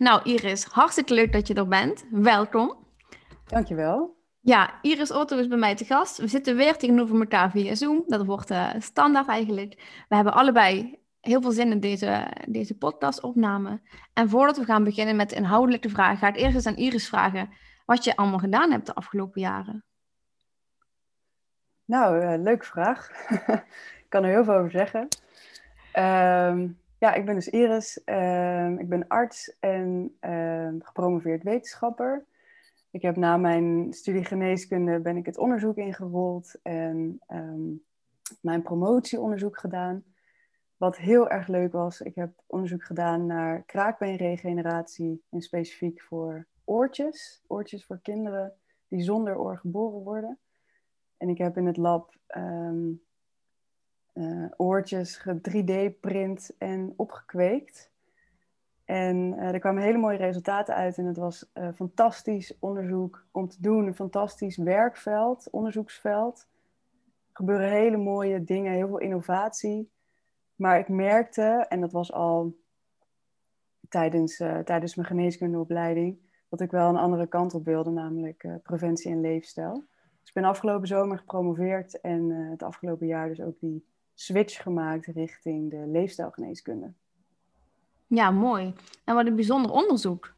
Nou, Iris, hartstikke leuk dat je er bent. Welkom. Dankjewel. Ja, Iris Otto is bij mij te gast. We zitten weer tegenover elkaar via Zoom. Dat wordt uh, standaard eigenlijk. We hebben allebei heel veel zin in deze, deze podcastopname. En voordat we gaan beginnen met de inhoudelijke vragen, ga ik eerst eens aan Iris vragen wat je allemaal gedaan hebt de afgelopen jaren. Nou, uh, leuke vraag. ik kan er heel veel over zeggen. Ehm, ja, ik ben dus Iris. Ehm, ik ben arts en ehm, gepromoveerd wetenschapper. Ik heb na mijn studie geneeskunde ben ik het onderzoek ingerold en mijn promotieonderzoek gedaan. Wat heel erg leuk was, ik heb onderzoek gedaan naar kraakbeenregeneratie en specifiek voor oortjes. Oortjes voor kinderen die zonder oor geboren worden. En ik heb in het lab uh, oortjes 3D-print en opgekweekt. En uh, er kwamen hele mooie resultaten uit en het was uh, fantastisch onderzoek om te doen. Een fantastisch werkveld, onderzoeksveld. Er gebeuren hele mooie dingen, heel veel innovatie. Maar ik merkte, en dat was al tijdens, tijdens mijn geneeskundeopleiding, dat ik wel een andere kant op wilde, namelijk preventie en leefstijl. Dus ik ben afgelopen zomer gepromoveerd en het afgelopen jaar dus ook die switch gemaakt richting de leefstijlgeneeskunde. Ja, mooi. En wat een bijzonder onderzoek.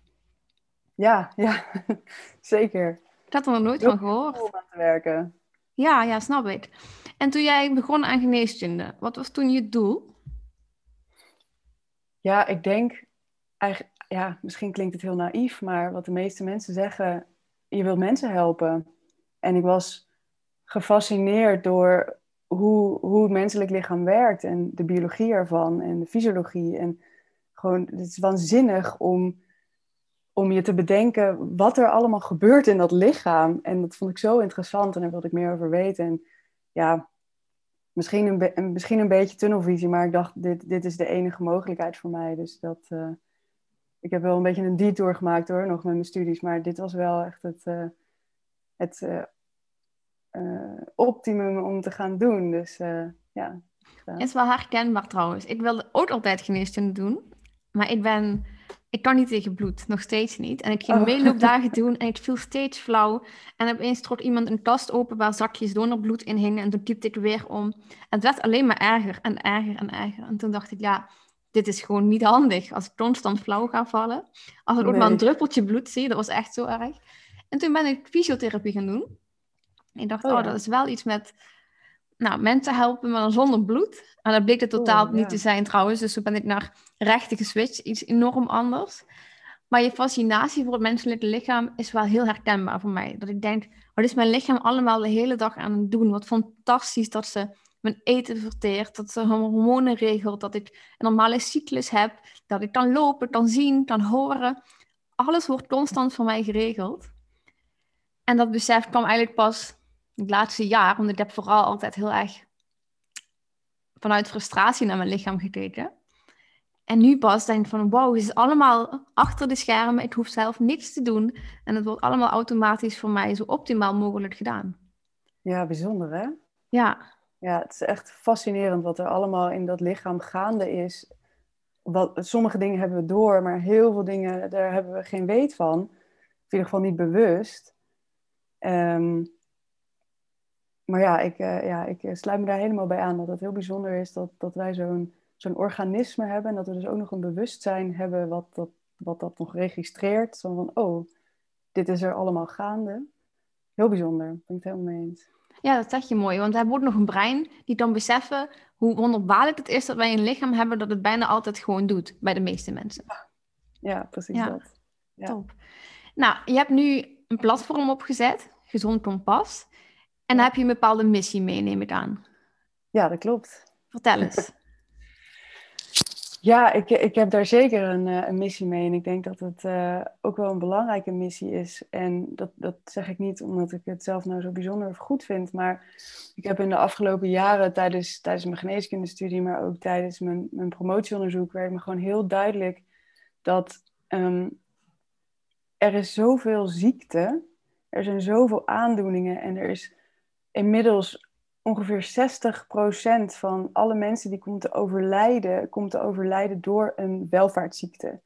Ja, ja, zeker. Ik had er nog nooit van gehoord. Om aan te werken. Ja, ja, snap ik. En toen jij begon aan geneeskunde, wat was toen je doel? Ja, ik denk, eigenlijk, ja, misschien klinkt het heel naïef, maar wat de meeste mensen zeggen, je wilt mensen helpen. En ik was gefascineerd door hoe, hoe het menselijk lichaam werkt en de biologie ervan en de fysiologie. En gewoon, het is waanzinnig om, om je te bedenken wat er allemaal gebeurt in dat lichaam. En dat vond ik zo interessant en daar wilde ik meer over weten. En ja, misschien een, misschien een beetje tunnelvisie, maar ik dacht, dit, dit is de enige mogelijkheid voor mij. Dus dat, uh, ik heb wel een beetje een detour gemaakt hoor, nog met mijn studies. Maar dit was wel echt het, uh, het uh, optimum om te gaan doen. Dus uh, ja. Het is wel herkenbaar trouwens. Ik wilde ook altijd geneeskunde doen. Maar ik ben... Ik kan niet tegen bloed, nog steeds niet. En ik ging oh. meeloopdagen doen en ik viel steeds flauw. En opeens trok iemand een kast open waar zakjes donorbloed in hingen. En toen typte ik weer om. En het werd alleen maar erger en erger en erger. En toen dacht ik, ja, dit is gewoon niet handig als ik constant flauw ga vallen. Als ik ook maar een druppeltje bloed zie, dat was echt zo erg. En toen ben ik fysiotherapie gaan doen. Ik dacht, oh, oh dat is wel iets met nou, mensen helpen, maar dan zonder bloed. En dat bleek het totaal oh, niet te zijn trouwens. Dus toen ben ik naar rechten geswitcht, iets enorm anders. Maar je fascinatie voor het menselijke lichaam is wel heel herkenbaar voor mij. Dat ik denk, wat is mijn lichaam allemaal de hele dag aan het doen? Wat fantastisch dat ze mijn eten verteert, dat ze hormonen regelt, dat ik een normale cyclus heb, dat ik kan lopen, kan zien, kan horen. Alles wordt constant voor mij geregeld. En dat besef kwam eigenlijk pas het laatste jaar, want ik heb vooral altijd heel erg vanuit frustratie naar mijn lichaam gekeken. En nu pas denk ik van, wow, het is allemaal achter de schermen. Ik hoef zelf niks te doen. En het wordt allemaal automatisch voor mij zo optimaal mogelijk gedaan. Ja, bijzonder hè? Ja. Ja, het is echt fascinerend wat er allemaal in dat lichaam gaande is. Wat, sommige dingen hebben we door, maar heel veel dingen, daar hebben we geen weet van. in ieder geval niet bewust. Um, maar ja ik, uh, ja, ik eh, sluit me daar helemaal bij aan. Dat het heel bijzonder is dat, dat wij zo'n zo'n organisme hebben. En dat we dus ook nog een bewustzijn hebben wat dat, wat dat nog registreert. Zo van, oh, dit is er allemaal gaande. Heel bijzonder, ben ik het helemaal mee eens. Ja, dat zeg je mooi. Want we hebben ook nog een brein die dan beseffen hoe wonderbaarlijk het is dat wij een lichaam hebben dat het bijna altijd gewoon doet bij de meeste mensen. Ja, precies ja. dat. Ja. Top. Nou, je hebt nu een platform opgezet, Gezond Kompas. En dan heb je een bepaalde missie mee, neem ik aan. Ja, dat klopt. Vertel eens. Ja, ik, ik heb daar zeker een, eh, een missie mee. En ik denk dat het uh, ook wel een belangrijke missie is. En dat, dat zeg ik niet omdat ik het zelf nou zo bijzonder of goed vind. Maar ik heb in de afgelopen jaren tijdens, tijdens mijn geneeskundestudie, maar ook tijdens mijn, mijn promotieonderzoek, werd me gewoon heel duidelijk dat um, er is zoveel ziekte. Er zijn zoveel aandoeningen en er is inmiddels ongeveer 60% van alle mensen die komt te overlijden, komt te overlijden door een welvaartsziekte.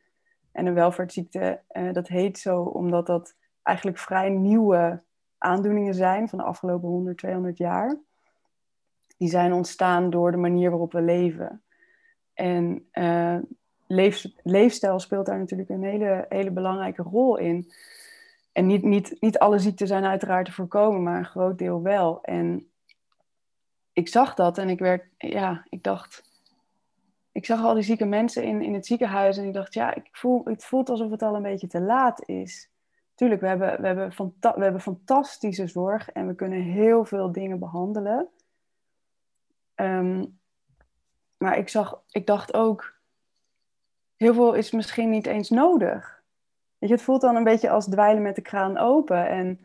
En een welvaartsziekte, uh, dat heet zo omdat dat eigenlijk vrij nieuwe aandoeningen zijn van de afgelopen 100, 200 jaar. Die zijn ontstaan door de manier waarop we leven. En uh, leef, leefstijl speelt daar natuurlijk een hele, hele belangrijke rol in. En niet, niet, niet alle ziekten zijn uiteraard te voorkomen, maar een groot deel wel. En ik zag dat en ik werd, ja, ik dacht, ik zag al die zieke mensen in, in het ziekenhuis en ik dacht, ja, ik voel, het voelt alsof het al een beetje te laat is. Tuurlijk, we hebben, we, hebben we hebben fantastische zorg en we kunnen heel veel dingen behandelen. Ehm, maar ik, zag, ik dacht ook, heel veel is misschien niet eens nodig. Weet het voelt dan een beetje als dweilen met de kraan open. En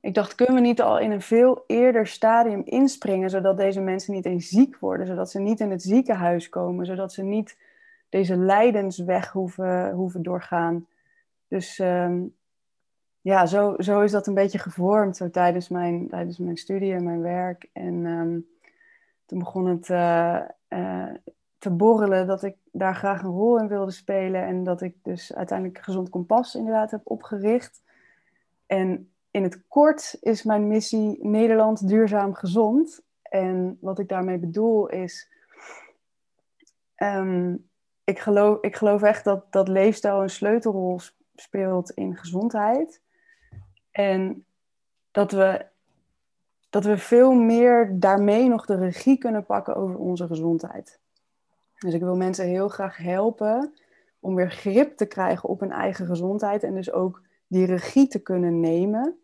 ik dacht, kunnen we niet al in een veel eerder stadium inspringen, zodat deze mensen niet eens ziek worden, zodat ze niet in het ziekenhuis komen, zodat ze niet deze lijdensweg hoeven, hoeven doorgaan. Dus um, ja, zo, zo is dat een beetje gevormd zo tijdens, mijn, tijdens mijn studie en mijn werk. En um, toen begon het uh, uh, te borrelen dat ik daar graag een rol in wilde spelen. En dat ik dus uiteindelijk Gezond Kompas inderdaad heb opgericht. En in het kort is mijn missie Nederland duurzaam gezond. En wat ik daarmee bedoel is, um, ik, geloof, ik geloof echt dat, dat leefstijl een sleutelrol speelt in gezondheid. En dat we, dat we veel meer daarmee nog de regie kunnen pakken over onze gezondheid. Dus ik wil mensen heel graag helpen om weer grip te krijgen op hun eigen gezondheid en dus ook die regie te kunnen nemen.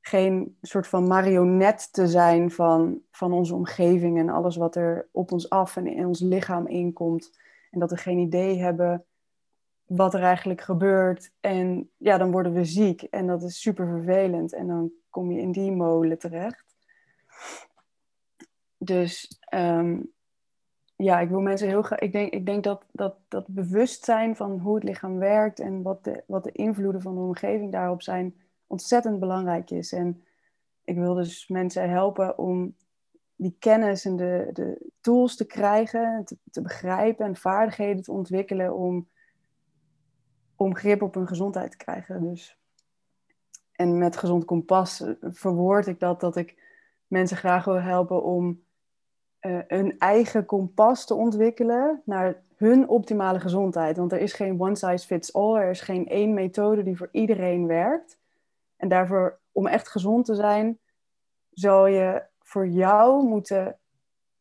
Geen soort van marionet te zijn van, van onze omgeving en alles wat er op ons af en in ons lichaam inkomt. En dat we geen idee hebben wat er eigenlijk gebeurt. En ja, dan worden we ziek en dat is super vervelend. En dan kom je in die molen terecht. Dus ehm, ja, ik wil mensen heel graag. Ik denk, ik denk dat, dat dat bewustzijn van hoe het lichaam werkt en wat de, wat de invloeden van de omgeving daarop zijn, ontzettend belangrijk is. En ik wil dus mensen helpen om die kennis en de, de tools te krijgen, te, te begrijpen en vaardigheden te ontwikkelen om, om grip op hun gezondheid te krijgen. Dus. En met gezond kompas verwoord ik dat, dat ik mensen graag wil helpen om uh, een eigen kompas te ontwikkelen naar hun optimale gezondheid. Want er is geen one size fits all. Er is geen één methode die voor iedereen werkt. En daarvoor, om echt gezond te zijn, zal je voor jou moeten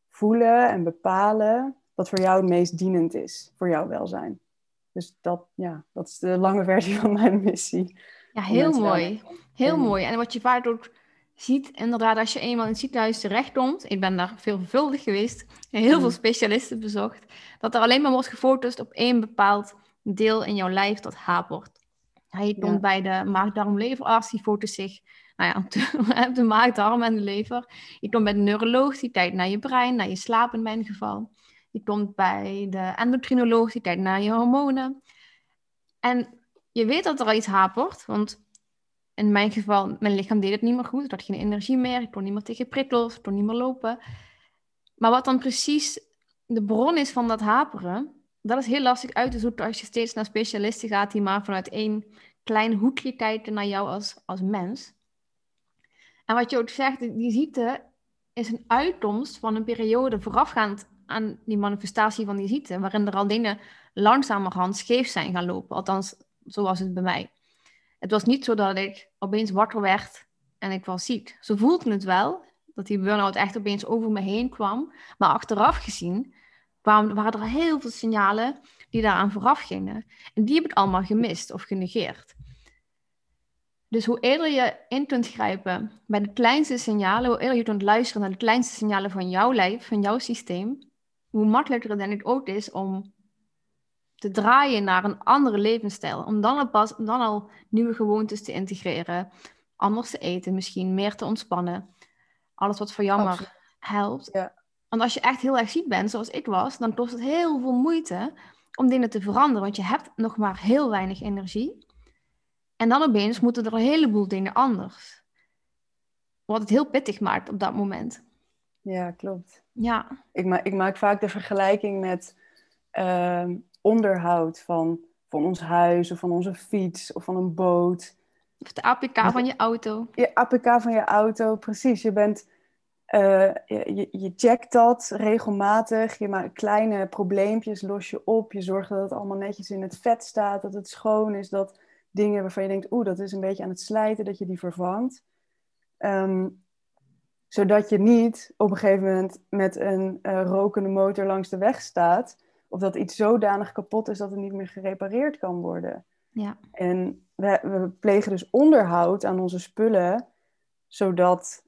voelen en bepalen wat voor jou het meest dienend is voor jouw welzijn. Dus dat, ja, dat is de lange versie van mijn missie. Ja, heel mooi. Heel mooi. En wat je vaak ook ziet inderdaad, als je eenmaal in het ziekenhuis terechtkomt, ik ben daar veelvuldig geweest, heel veel mm. specialisten bezocht, dat er alleen maar wordt gefotust op één bepaald deel in jouw lijf dat hapert. Je komt bij de maag-darm-leverarts, die zich nou ja, de maag, darm en de lever. Je komt bij de neuroloog, die kijkt naar je brein, naar je slaap in mijn geval. Je komt bij de endocrinoloog, die kijkt naar je hormonen. En je weet dat er al iets hapert, want in mijn geval, mijn lichaam deed het niet meer goed. Ik had geen energie meer. Ik kon niet meer tegen prikkels. Ik kon niet meer lopen. Maar wat dan precies de bron is van dat haperen, dat is heel lastig uit te zoeken als je steeds naar specialisten gaat die maar vanuit één klein hoekje kijken naar jou als, als mens. En wat je ook zegt, die ziekte is een uitkomst van een periode voorafgaand aan die manifestatie van die ziekte, waarin er al dingen langzamerhand scheef zijn gaan lopen. Althans, zo was het bij mij. Het was niet zo dat ik opeens wakker werd en ik was ziek. Zo voelde het wel, dat die burn-out echt opeens over me heen kwam. Maar achteraf gezien waren, er heel veel signalen die daaraan vooraf gingen. En die heb ik allemaal gemist of genegeerd. Dus hoe eerder je in kunt grijpen bij de kleinste signalen, hoe eerder je kunt luisteren naar de kleinste signalen van jouw lijf, van jouw systeem, hoe makkelijker het denk ook is om te draaien naar een andere levensstijl. Om dan al, pas, dan al nieuwe gewoontes te integreren. Anders te eten, misschien meer te ontspannen. Alles wat voor jou maar helpt. Ja. Want als je echt heel erg ziek bent, zoals ik was, dan kost het heel veel moeite om dingen te veranderen. Want je hebt nog maar heel weinig energie. En dan opeens moeten er een heleboel dingen anders. Wat het heel pittig maakt op dat moment. Ja, klopt. Ja. Ik, ma ik maak vaak de vergelijking met ehm, onderhoud van van ons huis of van onze fiets of van een boot. Of de APK van je auto. Je APK van je auto, precies. Je bent uh, je, je checkt dat regelmatig. Je maakt kleine probleempjes, los je op. Je zorgt dat het allemaal netjes in het vet staat, dat het schoon is. Dat dingen waarvan je denkt, oeh, dat is een beetje aan het slijten, dat je die vervangt. Ehm, zodat je niet op een gegeven moment met een uh, rokende motor langs de weg staat. Of dat iets zodanig kapot is dat het niet meer gerepareerd kan worden. Ja. En we, we plegen dus onderhoud aan onze spullen, zodat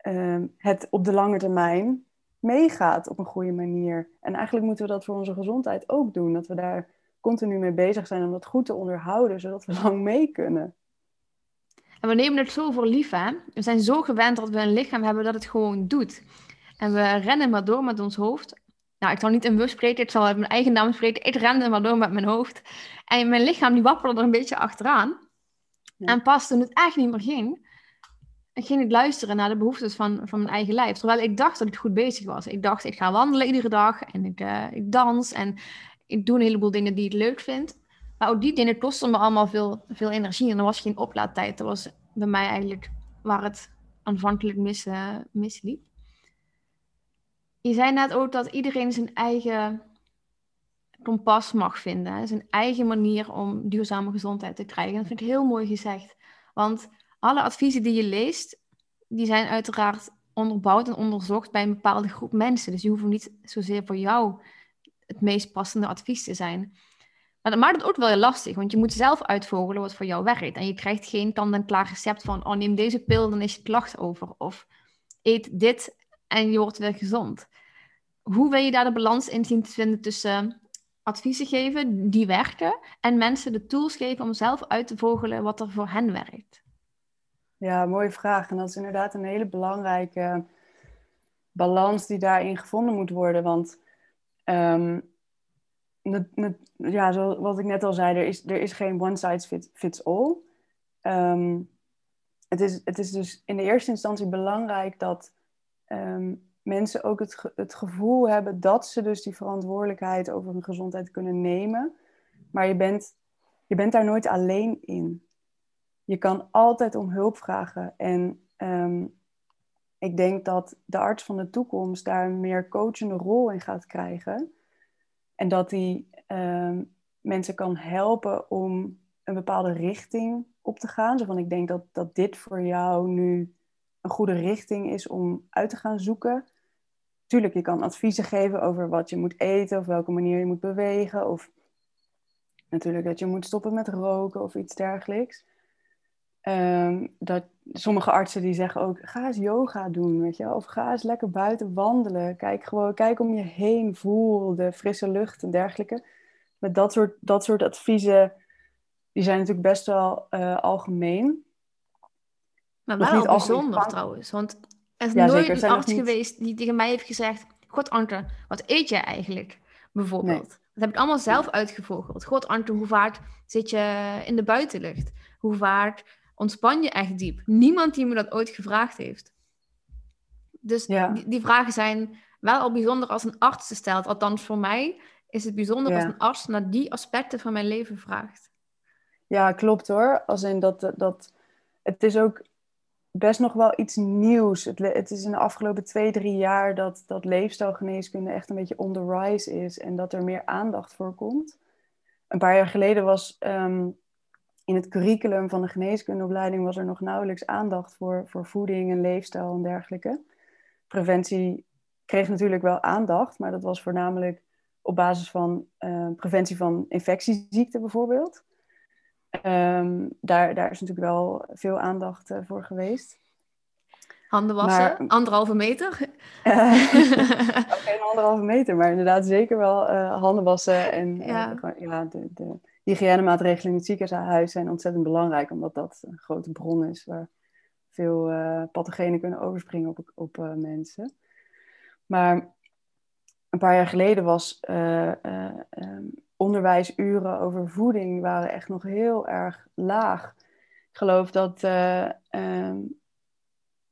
Ehm, het op de lange termijn meegaat op een goede manier. En eigenlijk moeten we dat voor onze gezondheid ook doen. Dat we daar continu mee bezig zijn om dat goed te onderhouden, zodat we lang mee kunnen. En we nemen het zo voor lief, hè? We zijn zo gewend dat we een lichaam hebben dat het gewoon doet. En we rennen maar door met ons hoofd. Nou, ik zal niet in we spreken, ik zal uit mijn eigen naam spreken. Ik rende maar door met mijn hoofd. En mijn lichaam die wapperde er een beetje achteraan. En pas toen het echt niet meer ging, ik ging niet luisteren naar de behoeftes van, van mijn eigen lijf. Terwijl ik dacht dat ik goed bezig was. Ik dacht, ik ga wandelen iedere dag en ik, uh, ik dans en ik doe een heleboel dingen die ik leuk vind. Maar ook die dingen kosten me allemaal veel, veel energie. En er was geen oplaadtijd. Dat was bij mij eigenlijk waar het aanvankelijk mis, uh, misliep. Je zei net ook dat iedereen zijn eigen kompas mag vinden. Zijn eigen manier om duurzame gezondheid te krijgen. Dat vind ik heel mooi gezegd. Want alle adviezen die je leest, die zijn uiteraard onderbouwd en onderzocht bij een bepaalde groep mensen. Dus die hoeven niet zozeer voor jou het meest passende advies te zijn. Maar dat maakt het ook wel heel lastig, want je moet zelf uitvogelen wat voor jou werkt. En je krijgt geen kant-en-klaar recept van, oh neem deze pil, dan is je klacht over. Of eet dit en je wordt weer gezond. Hoe wil je daar de balans in zien te vinden tussen adviezen geven die werken en mensen de tools geven om zelf uit te vogelen wat er voor hen werkt? Ja, mooie vraag. En dat is inderdaad een hele belangrijke balans die daarin gevonden moet worden. Want um, ja, zoals ik net al zei, er is, er is geen one size fits all. Um, het, is, het is dus in de eerste instantie belangrijk dat um, mensen ook het, het gevoel hebben dat ze dus die verantwoordelijkheid over hun gezondheid kunnen nemen. Maar je bent, je bent daar nooit alleen in je kan altijd om hulp vragen. En ehm, ik denk dat de arts van de toekomst daar een meer coachende rol in gaat krijgen. En dat die ehm, mensen kan helpen om een bepaalde richting op te gaan. Zo van ik denk dat, dat dit voor jou nu een goede richting is om uit te gaan zoeken. Tuurlijk, je kan adviezen geven over wat je moet eten of welke manier je moet bewegen. Of natuurlijk dat je moet stoppen met roken of iets dergelijks. Ehm, dat sommige artsen die zeggen ook, ga eens yoga doen, weet je Of ga eens lekker buiten wandelen. Kijk gewoon, kijk om je heen, voel de frisse lucht en dergelijke. Met dat soort, dat soort adviezen, die zijn natuurlijk best wel uh, algemeen. Maar wel niet bijzonder trouwens. Want er is nooit een arts geweest die tegen mij heeft gezegd... God Anke, wat eet jij eigenlijk? Bijvoorbeeld. Dat heb ik allemaal zelf uitgevogeld. God Anke, hoe vaak zit je in de buitenlucht? Hoe vaak ontspan je echt diep? Niemand die me dat ooit gevraagd heeft. Dus die, die, vragen zijn wel al bijzonder als een arts ze stelt. Althans, voor mij is het bijzonder als een arts naar die aspecten van mijn leven vraagt. Ja, klopt hoor. Als in dat, dat, het is ook best nog wel iets nieuws. Het, het is in de afgelopen twee, drie jaar dat, dat leefstijlgeneeskunde echt een beetje on the rise is en dat er meer aandacht voor komt. Een paar jaar geleden was ehm, in het curriculum van de geneeskundeopleiding was er nog nauwelijks aandacht voor, voor voeding en leefstijl en dergelijke. Preventie kreeg natuurlijk wel aandacht, maar dat was voornamelijk op basis van uh, preventie van infectieziekten bijvoorbeeld. Um, daar, daar is natuurlijk wel veel aandacht uh, voor geweest. Handen wassen, maar, anderhalve meter? Uh, geen anderhalve meter, maar inderdaad zeker wel handen wassen en ja. ja de, de, hygiënemaatregelen in het ziekenhuis zijn ontzettend belangrijk, omdat dat een grote bron is waar veel uh, pathogenen kunnen overspringen op, op uh, mensen. Maar een paar jaar geleden was uh, um, onderwijsuren over voeding waren echt nog heel erg laag. Ik geloof dat, um,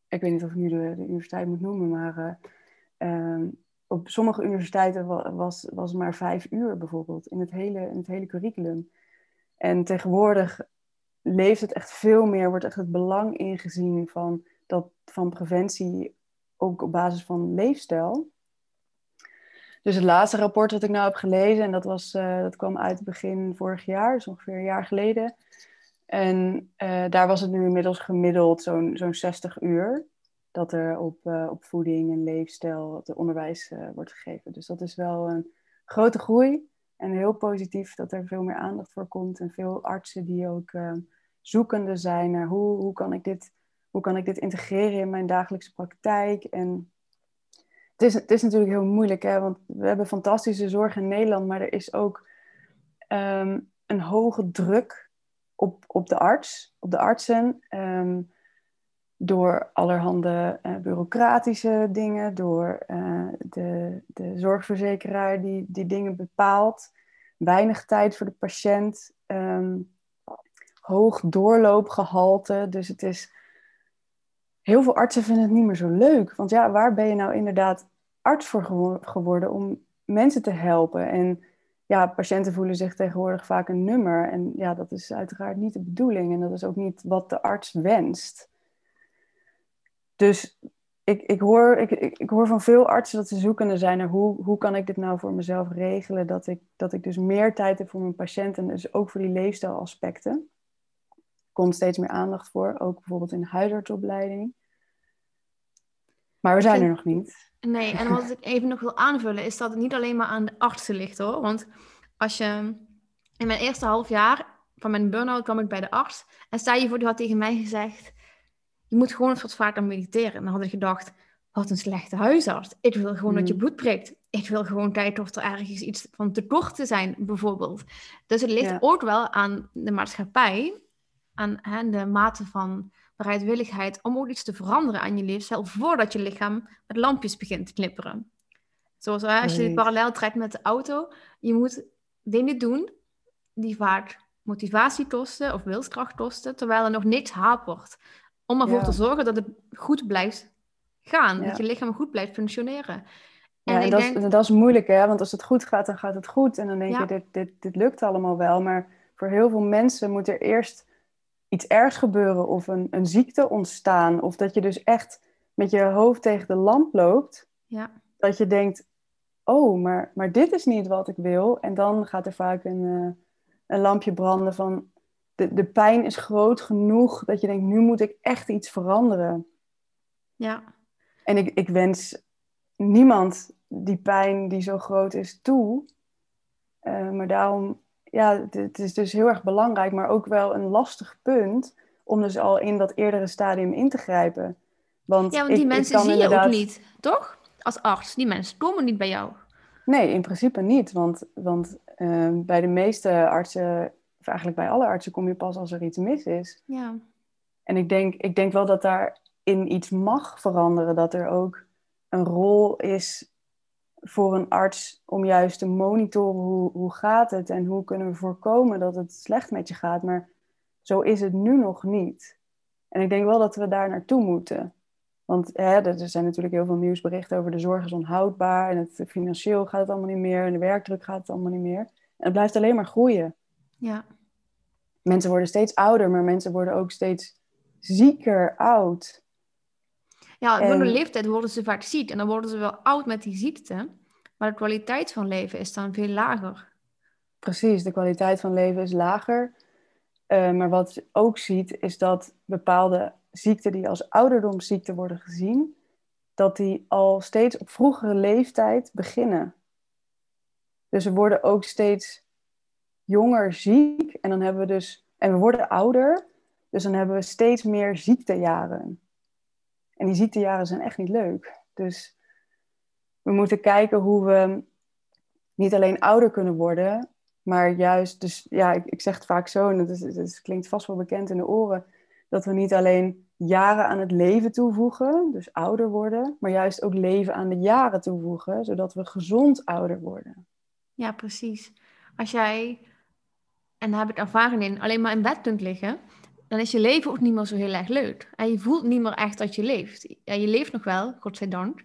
ik weet niet of ik nu de, universiteit moet noemen, maar um, op sommige universiteiten was, was maar vijf uur bijvoorbeeld in het, hele, in het hele curriculum. En tegenwoordig leeft het echt veel meer, wordt echt het belang ingezien van, dat, van preventie ook op basis van leefstijl. Dus het laatste rapport dat ik nou heb gelezen, en dat, was, uh, dat kwam uit begin vorig jaar, dus ongeveer een jaar geleden. En uh, daar was het nu inmiddels gemiddeld zo'n zo'n 60 uur dat er op, uh, op voeding en leefstijl de onderwijs wordt gegeven. Dus dat is wel een grote groei en heel positief dat er veel meer aandacht voor komt. En veel artsen die ook zoekende zijn naar hoe, hoe, kan ik dit, hoe kan ik dit integreren in mijn dagelijkse praktijk. En het is, het is natuurlijk heel moeilijk, hè, want we hebben fantastische zorg in Nederland, maar er is ook um, een hoge druk op, op de arts, op de artsen. Um, door allerhande uh, bureaucratische dingen, door uh, de, de zorgverzekeraar die, die dingen bepaalt. Weinig tijd voor de patiënt. Um, hoog doorloopgehalte. Dus het is. Heel veel artsen vinden het niet meer zo leuk. Want ja, waar ben je nou inderdaad arts voor geworden om mensen te helpen? En ja, patiënten voelen zich tegenwoordig vaak een nummer. En ja, dat is uiteraard niet de bedoeling. En dat is ook niet wat de arts wenst. Dus ik, ik, hoor, ik, ik, hoor van veel artsen dat ze zoekende zijn naar hoe, hoe kan ik dit nou voor mezelf regelen. Dat ik, dat ik dus meer tijd heb voor mijn patiënten. En dus ook voor die leefstijlaspecten komt steeds meer aandacht voor, ook bijvoorbeeld in de huisartsopleiding. Maar we zijn er nog niet. Nee, en wat ik even nog wil aanvullen, is dat het niet alleen maar aan de artsen ligt hoor. Want als je in mijn eerste half jaar van mijn burn-out kwam ik bij de arts. En sta je voor, die had tegen mij gezegd: Je moet gewoon wat vaker mediteren. En dan had ik gedacht: Wat een slechte huisarts. Ik wil gewoon dat je hmm. bloed prikt. Ik wil gewoon kijken of er ergens iets van tekort te zijn, bijvoorbeeld. Dus het ligt ook wel aan de maatschappij aan hè, de mate van bereidwilligheid om ook iets te veranderen aan je leefstijl voordat je lichaam met lampjes begint te knipperen. Zoals hè, als je dit parallel trekt met de auto, je moet dingen doen die vaak motivatie kosten of wilskracht kosten, terwijl er nog niks hapert. Om ervoor te zorgen dat het goed blijft gaan, dat je lichaam goed blijft functioneren. En, ja, en dat, denk... dat, is moeilijk, hè? Want als het goed gaat, dan gaat het goed. En dan denk je, dit, dit, dit lukt allemaal wel. Maar voor heel veel mensen moet er eerst iets ergs gebeuren of een, een ziekte ontstaan. Of dat je dus echt met je hoofd tegen de lamp loopt. Ja. Dat je denkt, oh, maar, maar dit is niet wat ik wil. En dan gaat er vaak een, uh, een lampje branden van... De, de pijn is groot genoeg dat je denkt, nu moet ik echt iets veranderen. Ja. En ik, ik wens niemand die pijn die zo groot is toe. Uh, maar daarom ja, het is dus heel erg belangrijk, maar ook wel een lastig punt om dus al in dat eerdere stadium in te grijpen. Want ja, want die mensen zie je ook niet, toch? Als arts, die mensen komen niet bij jou. Nee, in principe niet, want, want ehm, bij de meeste artsen, of eigenlijk bij alle artsen, kom je pas als er iets mis is. Ja. En ik denk, ik denk wel dat daarin iets mag veranderen, dat er ook een rol is voor een arts om juist te monitoren hoe, hoe gaat het en hoe kunnen we voorkomen dat het slecht met je gaat. Maar zo is het nu nog niet. En ik denk wel dat we daar naartoe moeten. Want hè, er zijn natuurlijk heel veel nieuwsberichten over de zorg is onhoudbaar en het, financieel gaat het allemaal niet meer en de werkdruk gaat het allemaal niet meer. En het blijft alleen maar groeien. Ja. Mensen worden steeds ouder, maar mensen worden ook steeds zieker oud. Ja, door de leeftijd worden ze vaak ziek en dan worden ze wel oud met die ziekte, maar de kwaliteit van leven is dan veel lager. Precies, de kwaliteit van leven is lager. Uh, maar wat je ook ziet, is dat bepaalde ziekten die als ouderdomsziekten worden gezien, dat die al steeds op vroegere leeftijd beginnen. Dus we worden ook steeds jonger ziek en dan hebben we dus, en we worden ouder, dus dan hebben we steeds meer ziektejaren. En die ziektejaren zijn echt niet leuk. Dus we moeten kijken hoe we niet alleen ouder kunnen worden, maar juist, dus ja, ik, ik zeg het vaak zo, en het, klinkt vast wel bekend in de oren, dat we niet alleen jaren aan het leven toevoegen, dus ouder worden, maar juist ook leven aan de jaren toevoegen, zodat we gezond ouder worden. Ja, precies. Als jij, en daar heb ik ervaring in, alleen maar in bed kunt liggen, dan is je leven ook niet meer zo heel erg leuk. En je voelt niet meer echt dat je leeft. Ja, je leeft nog wel, godzijdank.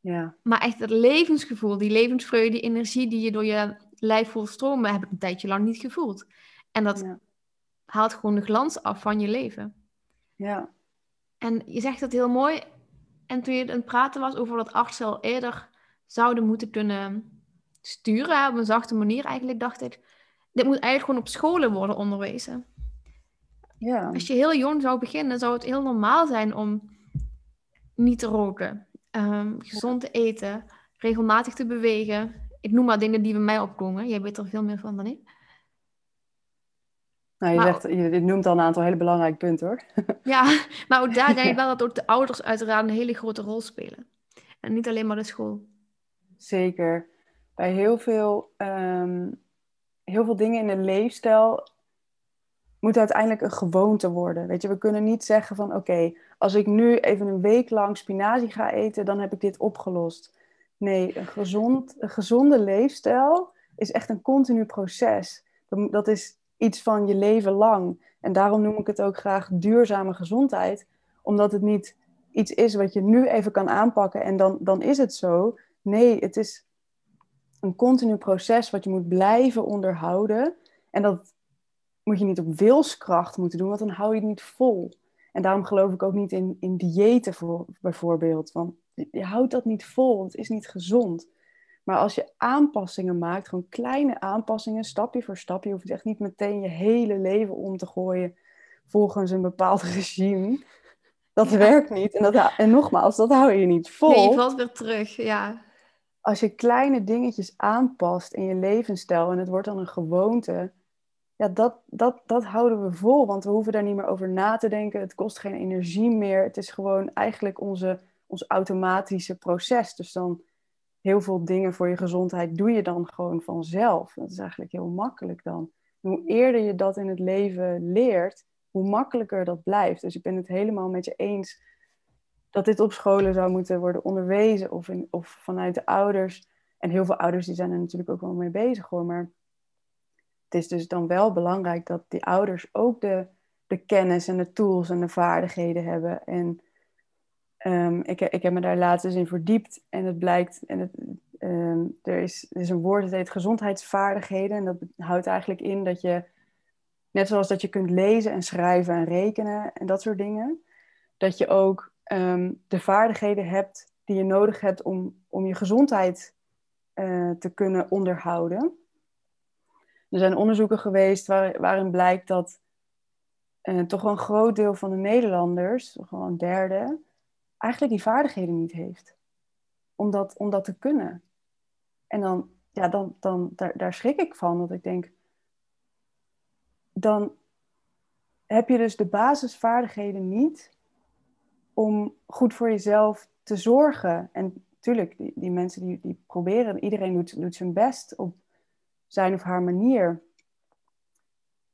Ja. Maar echt het levensgevoel, die levensvreugde, die energie die je door je lijf voelt stromen, heb ik een tijdje lang niet gevoeld. En dat Ja. haalt gewoon de glans af van je leven. Ja. En je zegt het heel mooi. En toen je aan het praten was over dat artsen al eerder zouden moeten kunnen sturen, op een zachte manier eigenlijk, dacht ik, dit moet eigenlijk gewoon op scholen worden onderwezen. Ja. Als je heel jong zou beginnen, zou het heel normaal zijn om niet te roken, ehm, gezond te eten, regelmatig te bewegen. Ik noem maar dingen die bij mij opkomen. Jij weet er veel meer van dan ik. Nou, je, Maar- zegt, je, je noemt al een aantal hele belangrijke punten hoor. Ja, maar ook daar denk ik wel dat ook de ouders uiteraard een hele grote rol spelen. En niet alleen maar de school. Zeker. Bij heel veel, ehm, heel veel dingen in de leefstijl moet uiteindelijk een gewoonte worden. Weet je, we kunnen niet zeggen van oké, als ik nu even een week lang spinazie ga eten, dan heb ik dit opgelost. Nee, een, gezond, een gezonde leefstijl is echt een continu proces. Dat- is iets van je leven lang. En daarom noem ik het ook graag duurzame gezondheid. Omdat het niet iets is wat je nu even kan aanpakken en dan, dan is het zo. Nee, het is een continu proces wat je moet blijven onderhouden. En dat moet je niet op wilskracht moeten doen, want dan hou je het niet vol. En daarom geloof ik ook niet in, in diëten voor, bijvoorbeeld. Want je houdt dat niet vol, het is niet gezond. Maar als je aanpassingen maakt, gewoon kleine aanpassingen, stapje voor stapje, je hoeft echt niet meteen je hele leven om te gooien volgens een bepaald regime. Dat Ja. werkt niet. En, dat, en nogmaals, dat hou je niet vol Nee, je valt weer terug, ja. als je kleine dingetjes aanpast in je levensstijl en het wordt dan een gewoonte, ja, dat, dat, dat houden we vol. Want we hoeven daar niet meer over na te denken. Het kost geen energie meer. Het is gewoon eigenlijk onze, ons automatische proces. Dus dan heel veel dingen voor je gezondheid doe je dan gewoon vanzelf. Dat is eigenlijk heel makkelijk dan. Hoe eerder je dat in het leven leert, hoe makkelijker dat blijft. Dus ik ben het helemaal met je eens dat dit op scholen zou moeten worden onderwezen of, in, of vanuit de ouders. En heel veel ouders die zijn er natuurlijk ook wel mee bezig hoor. Maar het is dus dan wel belangrijk dat die ouders ook de, de kennis en de tools en de vaardigheden hebben. En ehm, ik, ik heb me daar laatst eens in verdiept en het blijkt, en het, ehm, er, is, er is een woord dat heet gezondheidsvaardigheden. En dat houdt eigenlijk in dat je, net zoals dat je kunt lezen en schrijven en rekenen en dat soort dingen, dat je ook ehm, de vaardigheden hebt die je nodig hebt om, om je gezondheid eh, te kunnen onderhouden. Er zijn onderzoeken geweest waar, waarin blijkt dat eh, toch een groot deel van de Nederlanders, wel een derde, eigenlijk die vaardigheden niet heeft. Om dat, om dat te kunnen. En dan, ja, dan, dan daar, daar schrik ik van. Dat ik denk, dan heb je dus de basisvaardigheden niet om goed voor jezelf te zorgen. En natuurlijk, die, die mensen die, die proberen, iedereen doet, doet zijn best op zijn of haar manier.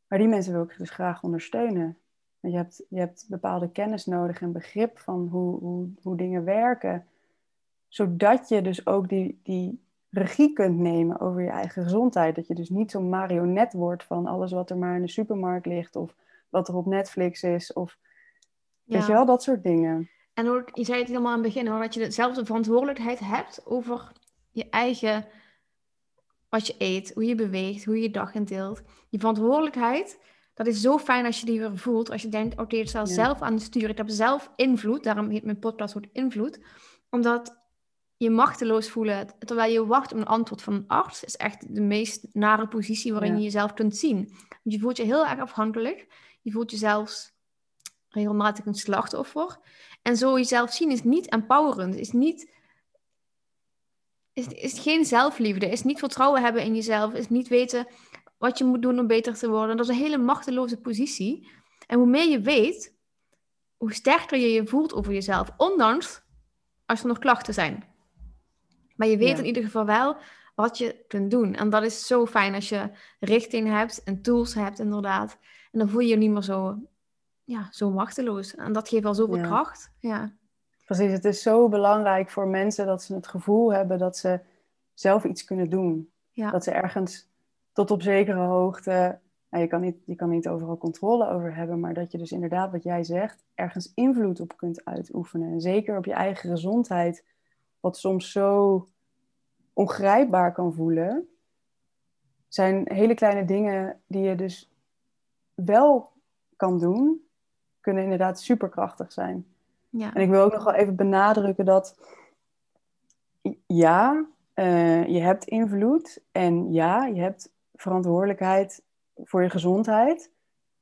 Maar die mensen wil ik dus graag ondersteunen. Want je hebt, je hebt bepaalde kennis nodig en begrip van hoe, hoe, hoe dingen werken. Zodat je dus ook die, die regie kunt nemen over je eigen gezondheid. Dat je dus niet zo'n marionet wordt van alles wat er maar in de supermarkt ligt. Of wat er op Netflix is. Of weet je wel, dat soort dingen. En ook, je zei het helemaal aan het begin hoor, dat je zelf de verantwoordelijkheid hebt over je eigen, wat je eet, hoe je beweegt, hoe je je dag indeelt. Die verantwoordelijkheid, dat is zo fijn als je die weer voelt. Als je denkt, oké, het staat Ja. zelf aan het sturen. Ik heb zelf invloed, daarom heet mijn podcast ook invloed. Omdat je machteloos voelen, terwijl je wacht op een antwoord van een arts, is echt de meest nare positie waarin Ja. je jezelf kunt zien. Want je voelt je heel erg afhankelijk. Je voelt je zelfs regelmatig een slachtoffer. En zo jezelf zien is niet empowerend, is niet... Is, is geen zelfliefde, is niet vertrouwen hebben in jezelf, is niet weten wat je moet doen om beter te worden. Dat is een hele machteloze positie. En hoe meer je weet, hoe sterker je je voelt over jezelf. Ondanks als er nog klachten zijn. Maar je weet Ja. in ieder geval wel wat je kunt doen. En dat is zo fijn als je richting hebt en tools hebt, inderdaad. En dan voel je je niet meer zo, ja, zo machteloos. En dat geeft al zoveel Ja. kracht. Ja. Precies, het is zo belangrijk voor mensen dat ze het gevoel hebben dat ze zelf iets kunnen doen. Ja. Dat ze ergens tot op zekere hoogte, nou, je, kan niet, je kan niet overal controle over hebben, maar dat je dus inderdaad, wat jij zegt, ergens invloed op kunt uitoefenen. En zeker op je eigen gezondheid wat soms zo ongrijpbaar kan voelen, zijn hele kleine dingen die je dus wel kan doen, kunnen inderdaad superkrachtig zijn. Ja. En ik wil ook nog wel even benadrukken dat ja, uh, je hebt invloed en ja, je hebt verantwoordelijkheid voor je gezondheid,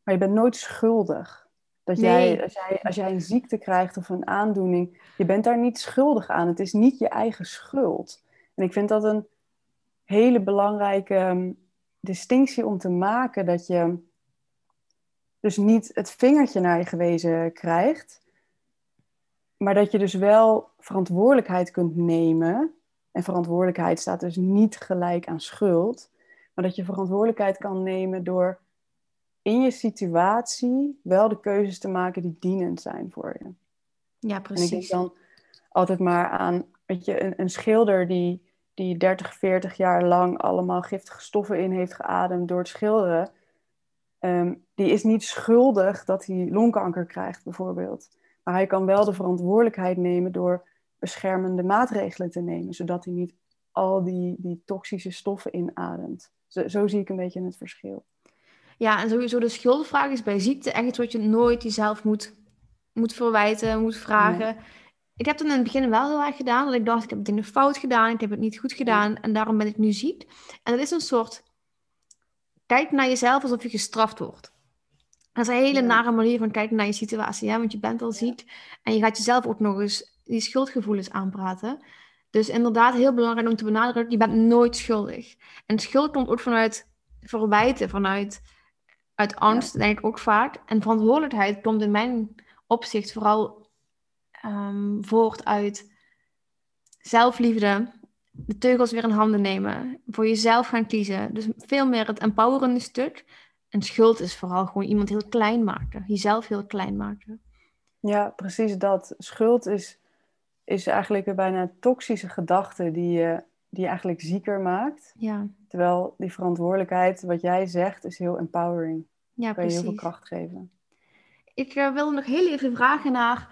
maar je bent nooit schuldig. Dat jij, als, jij, als jij een ziekte krijgt of een aandoening, je bent daar niet schuldig aan. Het is niet je eigen schuld. En ik vind dat een hele belangrijke ehm, distinctie om te maken. Dat je dus niet het vingertje naar je gewezen krijgt, maar dat je dus wel verantwoordelijkheid kunt nemen. En verantwoordelijkheid staat dus niet gelijk aan schuld, maar dat je verantwoordelijkheid kan nemen door in je situatie wel de keuzes te maken die dienend zijn voor je. Ja, precies. En ik denk dan altijd maar aan, weet je, een, een schilder die, die 30, 40 jaar lang allemaal giftige stoffen in heeft geademd door het schilderen, ehm, die is niet schuldig dat hij longkanker krijgt, bijvoorbeeld. Maar hij kan wel de verantwoordelijkheid nemen door beschermende maatregelen te nemen, zodat hij niet al die, die toxische stoffen inademt. Zo, zo zie ik een beetje het verschil. Ja, en sowieso de schuldvraag is bij ziekte echt iets wat je nooit jezelf moet, moet verwijten, moet vragen. Ik heb het in het begin wel heel erg gedaan, dat ik dacht, ik heb dingen fout gedaan, ik heb het niet goed gedaan en daarom ben ik nu ziek. En dat is een soort, kijk naar jezelf alsof je gestraft wordt. Dat is een hele nare manier van kijken naar je situatie, hè? want je bent al ziek en je gaat jezelf ook nog eens die schuldgevoelens aanpraten. Dus inderdaad, heel belangrijk om te benadrukken, je bent nooit schuldig. En schuld komt ook vanuit verwijten, vanuit uit angst, denk ik ook vaak. En verantwoordelijkheid komt in mijn opzicht vooral um, voort uit zelfliefde, de teugels weer in handen nemen, voor jezelf gaan kiezen. Dus veel meer het empowerende stuk. En schuld is vooral gewoon iemand heel klein maken, jezelf heel klein maken. Ja, precies dat. Schuld is, is eigenlijk een bijna toxische gedachte die je, die je eigenlijk zieker maakt. Ja. Terwijl die verantwoordelijkheid, wat jij zegt, is heel empowering. Ja, kan je heel veel kracht geven. Ik uh, wilde nog heel even vragen naar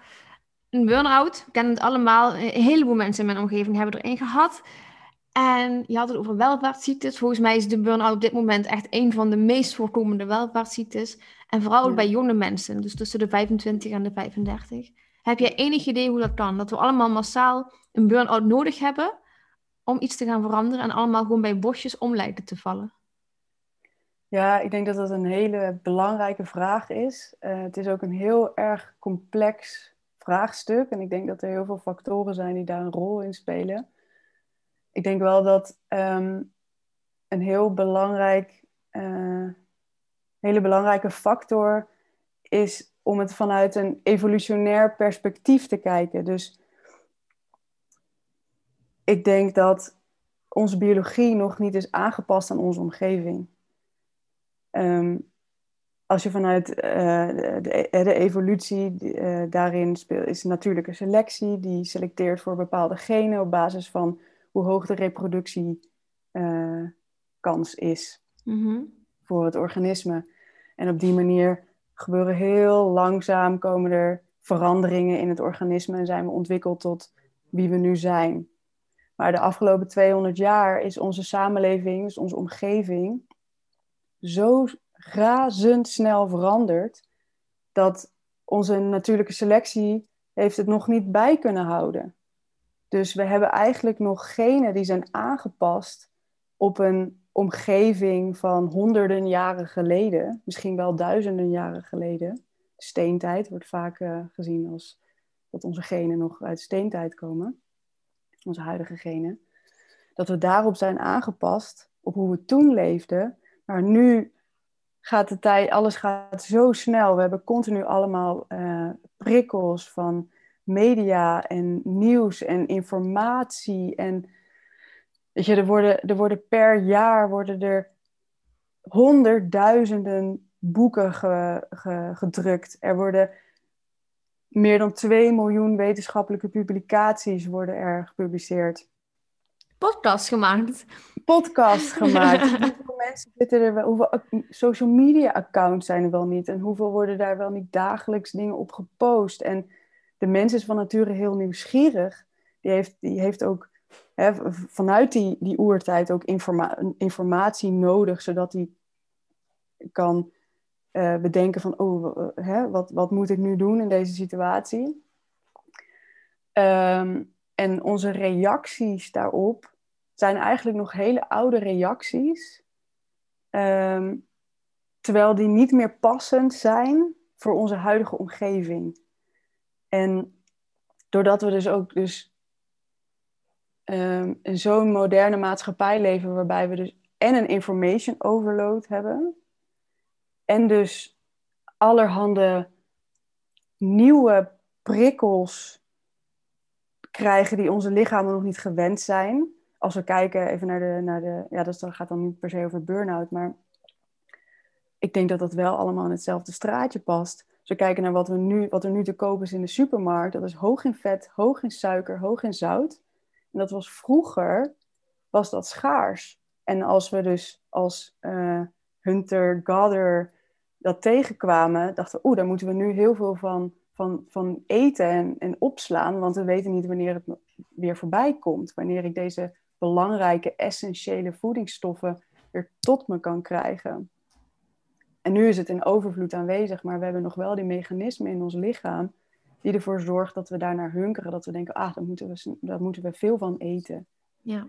een burn-out. We kennen het allemaal. Een heleboel mensen in mijn omgeving hebben er een gehad. En je had het over welvaartsziektes. Volgens mij is de burn-out op dit moment echt een van de meest voorkomende welvaartsziektes. En vooral bij jonge mensen, dus tussen de 25 en de 35. Heb jij enig idee hoe dat kan? Dat we allemaal massaal een burn-out nodig hebben om iets te gaan veranderen en allemaal gewoon bij bosjes om lijken te vallen? Ja, ik denk dat dat een hele belangrijke vraag is. Uh, het is ook een heel erg complex vraagstuk. En ik denk dat er heel veel factoren zijn die daar een rol in spelen. Ik denk wel dat um, een heel belangrijk, uh, hele belangrijke factor is om het vanuit een evolutionair perspectief te kijken. Dus ik denk dat onze biologie nog niet is aangepast aan onze omgeving. Um, als je vanuit uh, de, de, evolutie daarin speelt, is natuurlijke selectie. Die selecteert voor bepaalde genen op basis van hoe hoog de reproductiekans uh, is mm-hmm. voor het organisme. En op die manier gebeuren heel langzaam, komen er veranderingen in het organisme en zijn we ontwikkeld tot wie we nu zijn. Maar de afgelopen 200 jaar is onze samenleving, dus onze omgeving, zo razendsnel veranderd dat onze natuurlijke selectie heeft het nog niet bij kunnen houden. Dus we hebben eigenlijk nog genen die zijn aangepast op een omgeving van honderden jaren geleden, misschien wel duizenden jaren geleden. Steentijd wordt vaak uh, gezien als dat onze genen nog uit steentijd komen, onze huidige genen. Dat we daarop zijn aangepast, op hoe we toen leefden, maar nu gaat de tijd, alles gaat zo snel. We hebben continu allemaal uh, prikkels van media en nieuws en informatie. En weet je, er worden, er worden per jaar worden er honderdduizenden boeken gedrukt. Er worden meer dan 2 miljoen wetenschappelijke publicaties worden er gepubliceerd podcast gemaakt. Podcast gemaakt. hoeveel mensen zitten er wel, hoeveel social media accounts zijn er wel niet en hoeveel worden daar wel niet dagelijks dingen op gepost. En de mens is van nature heel nieuwsgierig. die heeft, die heeft ook hè, vanuit die, die oertijd ook informa informatie nodig, zodat hij kan uh, bedenken van, oh, hè, wat, wat moet ik nu doen in deze situatie? Ehm, en onze reacties daarop zijn eigenlijk nog hele oude reacties, ehm, terwijl die niet meer passend zijn voor onze huidige omgeving. En doordat we dus ook dus, in zo'n moderne maatschappij leven, waarbij we dus en een information overload hebben, en dus allerhande nieuwe prikkels krijgen die onze lichamen nog niet gewend zijn. Als we kijken even naar de, naar de ja, dat gaat dan niet per se over burn-out, maar ik denk dat dat wel allemaal in hetzelfde straatje past. Als we kijken naar wat, we nu, wat er nu te koop is in de supermarkt, dat is hoog in vet, hoog in suiker, hoog in zout. En dat was vroeger, was dat schaars. En als we dus als uh, hunter-gatherer dat tegenkwamen, dachten we, oeh, daar moeten we nu heel veel van, van, van eten en, en opslaan, want we weten niet wanneer het weer voorbij komt. Wanneer ik deze belangrijke, essentiële voedingsstoffen weer tot me kan krijgen. En nu is het in overvloed aanwezig, maar we hebben nog wel die mechanismen in ons lichaam die ervoor zorgt dat we daarnaar hunkeren. Dat we denken, ah, daar moeten we, daar moeten we veel van eten. Ja.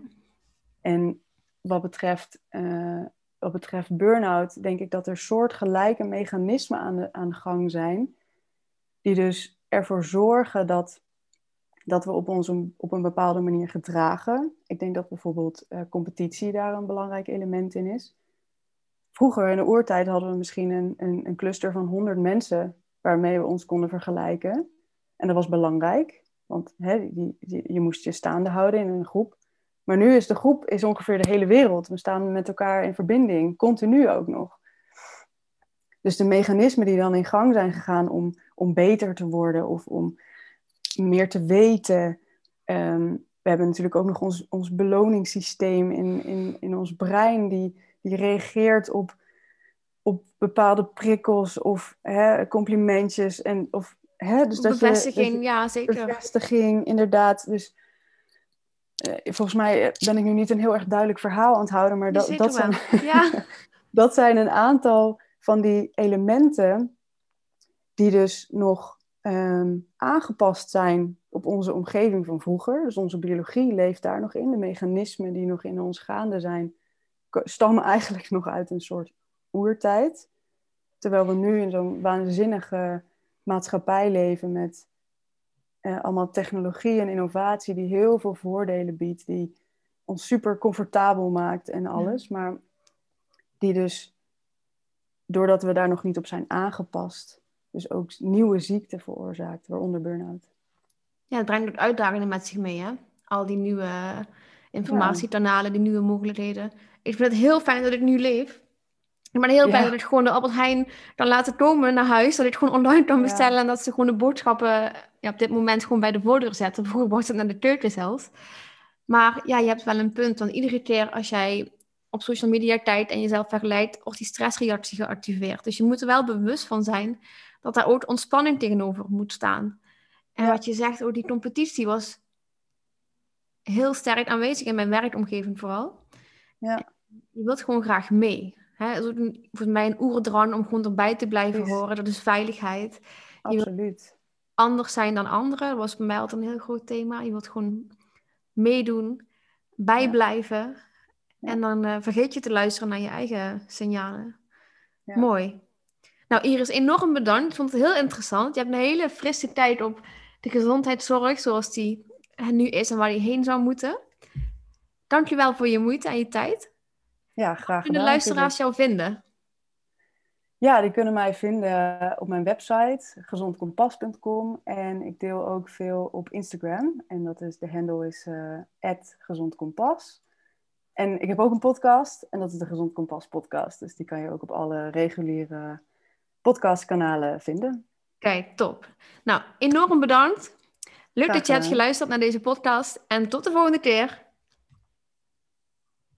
En wat betreft, uh, wat betreft burn-out, denk ik dat er soortgelijke mechanismen aan de, aan de gang zijn. Die dus ervoor zorgen dat, dat we op ons een, op een bepaalde manier gedragen. Ik denk dat bijvoorbeeld uh, competitie daar een belangrijk element in is vroeger in de oertijd hadden we misschien een, een, een cluster van 100 mensen waarmee we ons konden vergelijken. En dat was belangrijk, want hè, je moest je staande houden in een groep. Maar nu is de groep is ongeveer de hele wereld. We staan met elkaar in verbinding, continu ook nog. Dus de mechanismen die dan in gang zijn gegaan om, om beter te worden of om meer te weten. Um, we hebben natuurlijk ook nog ons, ons beloningssysteem in, in, in ons brein, die, die reageert op, op bepaalde prikkels of hè, complimentjes. En, of, hè, dus dat bevestiging, je, ja zeker. Bevestiging, inderdaad. Dus uh, volgens mij ben ik nu niet een heel erg duidelijk verhaal aan het houden, maar dat, dat, zijn, ja. dat zijn een aantal van die elementen die dus nog um, aangepast zijn op onze omgeving van vroeger. Dus onze biologie leeft daar nog in. De mechanismen die nog in ons gaande zijn, stammen eigenlijk nog uit een soort oertijd. Terwijl we nu in zo'n waanzinnige maatschappij leven met eh, allemaal technologie en innovatie die heel veel voordelen biedt, die ons super comfortabel maakt en alles, maar die dus, doordat we daar nog niet op zijn aangepast, dus ook nieuwe ziekten veroorzaakt, waaronder burn-out. Ja, het brengt ook uitdagingen met zich mee, hè? Al die nieuwe informatiekanalen, die nieuwe mogelijkheden. Ik vind het heel fijn dat ik nu leef. Ik ben heel blij dat ik gewoon de Albert Heijn dan laten komen naar huis. Dat ik gewoon online kan bestellen en dat ze gewoon de boodschappen ja, op dit moment gewoon bij de voordeur zetten. Vroeger wordt het naar de keuken zelfs. Maar ja, je hebt wel een punt. Want iedere keer als jij op social media kijkt en jezelf vergelijkt, wordt die stressreactie geactiveerd. Dus je moet er wel bewust van zijn dat daar ook ontspanning tegenover moet staan. En wat je zegt, oh, die competitie was heel sterk aanwezig in mijn werkomgeving vooral. Ja. Je wilt gewoon graag mee. Hè? Voor mij een oerdrang om gewoon erbij te blijven horen. Dat is veiligheid. Absoluut. anders zijn dan anderen. Dat was bij mij altijd een heel groot thema. Je wilt gewoon meedoen, bijblijven. En dan uh, vergeet je te luisteren naar je eigen signalen. Ja. Mooi. Nou, Iris, enorm bedankt. Ik vond het heel interessant. Je hebt een hele frisse tijd op de gezondheidszorg, zoals die nu is en waar die heen zou moeten. Dankjewel voor je moeite en je tijd. Ja, graag gedaan. Kunnen de luisteraars jou vinden? Ja, die kunnen mij vinden op mijn website gezondkompas.com en ik deel ook veel op Instagram en dat is de handle is uh, @gezondkompas. En ik heb ook een podcast en dat is de Gezond Kompas podcast, dus die kan je ook op alle reguliere podcastkanalen vinden. Kijk, top. Nou, enorm bedankt. Leuk dat je hebt geluisterd naar deze podcast en tot de volgende keer.